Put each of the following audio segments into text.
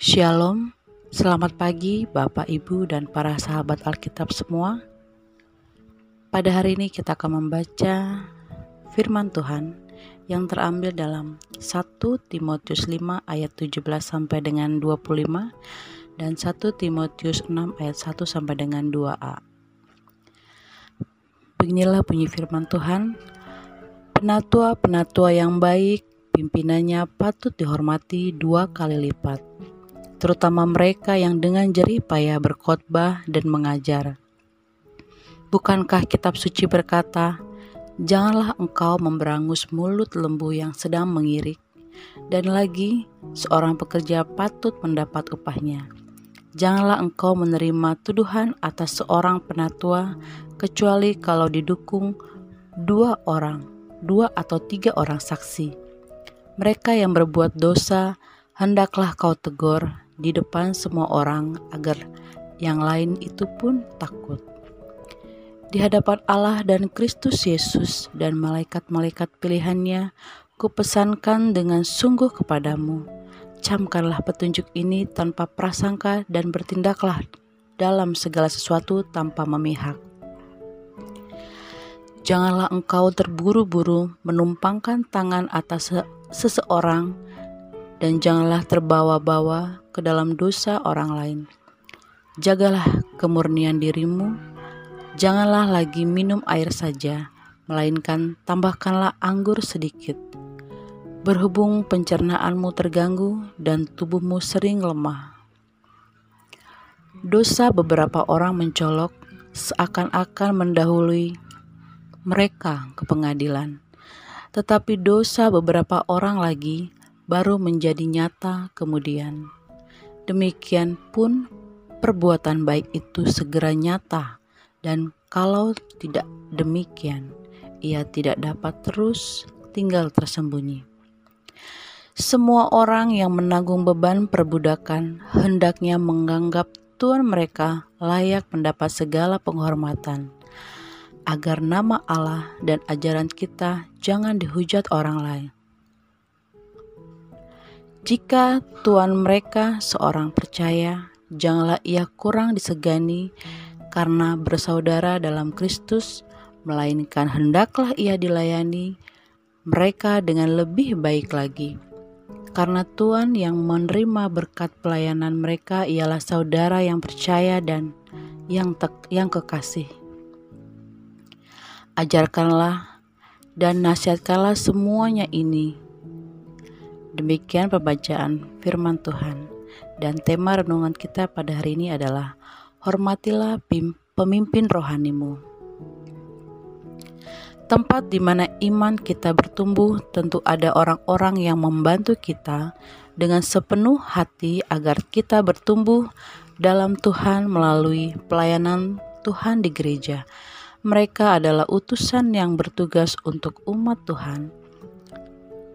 Shalom, selamat pagi Bapak, Ibu, dan para sahabat Alkitab semua. Pada hari ini kita akan membaca firman Tuhan yang terambil dalam 1 Timotius 5 ayat 17 sampai dengan 25 dan 1 Timotius 6 ayat 1 sampai dengan 2a. Beginilah bunyi firman Tuhan, Penatua-penatua yang baik, pimpinannya patut dihormati dua kali lipat, terutama mereka yang dengan jerih payah berkhotbah dan mengajar. Bukankah kitab suci berkata, Janganlah engkau memberangus mulut lembu yang sedang mengirik, dan lagi seorang pekerja patut mendapat upahnya. Janganlah engkau menerima tuduhan atas seorang penatua, kecuali kalau didukung dua orang, dua atau tiga orang saksi. Mereka yang berbuat dosa, hendaklah kau tegur di depan semua orang, agar yang lain itu pun takut di hadapan Allah dan Kristus Yesus dan malaikat-malaikat pilihannya, kupesankan dengan sungguh kepadamu, camkanlah petunjuk ini tanpa prasangka dan bertindaklah dalam segala sesuatu tanpa memihak. Janganlah engkau terburu-buru menumpangkan tangan atas seseorang dan janganlah terbawa-bawa ke dalam dosa orang lain. Jagalah kemurnian dirimu Janganlah lagi minum air saja, melainkan tambahkanlah anggur sedikit. Berhubung pencernaanmu terganggu dan tubuhmu sering lemah. Dosa beberapa orang mencolok seakan-akan mendahului mereka ke pengadilan. Tetapi dosa beberapa orang lagi baru menjadi nyata kemudian. Demikian pun perbuatan baik itu segera nyata dan kalau tidak demikian, ia tidak dapat terus tinggal tersembunyi. Semua orang yang menanggung beban perbudakan hendaknya menganggap Tuhan mereka layak mendapat segala penghormatan, agar nama Allah dan ajaran kita jangan dihujat orang lain. Jika Tuhan mereka seorang percaya, janganlah ia kurang disegani karena bersaudara dalam Kristus, melainkan hendaklah ia dilayani mereka dengan lebih baik lagi. Karena Tuhan yang menerima berkat pelayanan mereka ialah saudara yang percaya dan yang yang kekasih. Ajarkanlah dan nasihatkanlah semuanya ini. Demikian pembacaan firman Tuhan dan tema renungan kita pada hari ini adalah hormatilah pemimpin rohanimu. Tempat di mana iman kita bertumbuh, tentu ada orang-orang yang membantu kita dengan sepenuh hati agar kita bertumbuh dalam Tuhan melalui pelayanan Tuhan di gereja. Mereka adalah utusan yang bertugas untuk umat Tuhan,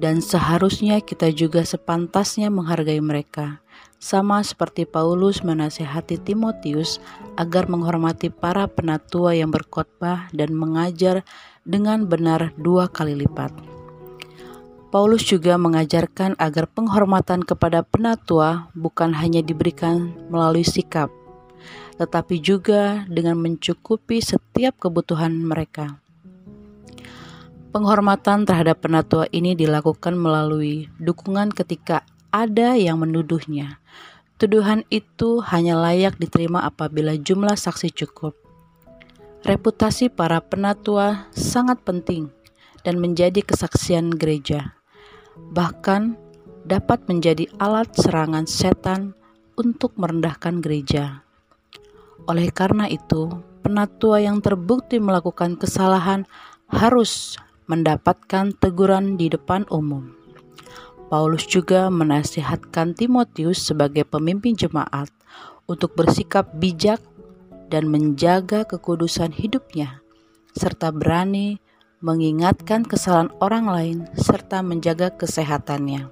dan seharusnya kita juga sepantasnya menghargai mereka sama seperti Paulus menasehati Timotius agar menghormati para penatua yang berkhotbah dan mengajar dengan benar dua kali lipat. Paulus juga mengajarkan agar penghormatan kepada penatua bukan hanya diberikan melalui sikap, tetapi juga dengan mencukupi setiap kebutuhan mereka. Penghormatan terhadap penatua ini dilakukan melalui dukungan ketika ada yang menuduhnya. Tuduhan itu hanya layak diterima apabila jumlah saksi cukup. Reputasi para penatua sangat penting dan menjadi kesaksian gereja. Bahkan dapat menjadi alat serangan setan untuk merendahkan gereja. Oleh karena itu, penatua yang terbukti melakukan kesalahan harus mendapatkan teguran di depan umum. Paulus juga menasihatkan Timotius sebagai pemimpin jemaat untuk bersikap bijak dan menjaga kekudusan hidupnya, serta berani mengingatkan kesalahan orang lain serta menjaga kesehatannya.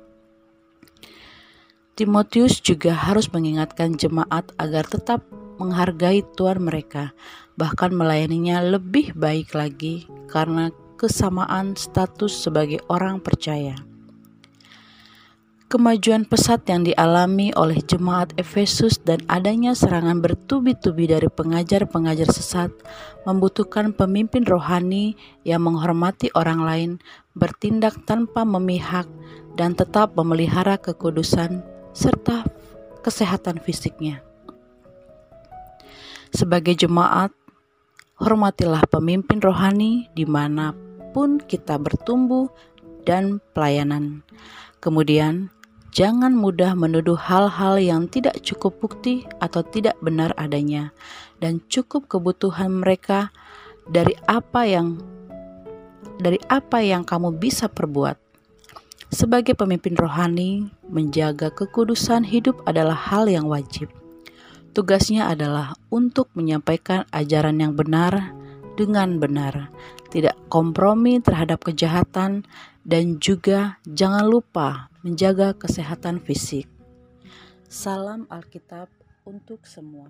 Timotius juga harus mengingatkan jemaat agar tetap menghargai Tuhan mereka, bahkan melayaninya lebih baik lagi karena kesamaan status sebagai orang percaya. Kemajuan pesat yang dialami oleh jemaat Efesus dan adanya serangan bertubi-tubi dari pengajar-pengajar sesat membutuhkan pemimpin rohani yang menghormati orang lain, bertindak tanpa memihak, dan tetap memelihara kekudusan serta kesehatan fisiknya. Sebagai jemaat, hormatilah pemimpin rohani di mana pun kita bertumbuh dan pelayanan. Kemudian, Jangan mudah menuduh hal-hal yang tidak cukup bukti atau tidak benar adanya, dan cukup kebutuhan mereka dari apa yang dari apa yang kamu bisa perbuat. Sebagai pemimpin rohani, menjaga kekudusan hidup adalah hal yang wajib. Tugasnya adalah untuk menyampaikan ajaran yang benar dengan benar, tidak kompromi terhadap kejahatan, dan juga jangan lupa menjaga kesehatan fisik. Salam Alkitab untuk semua.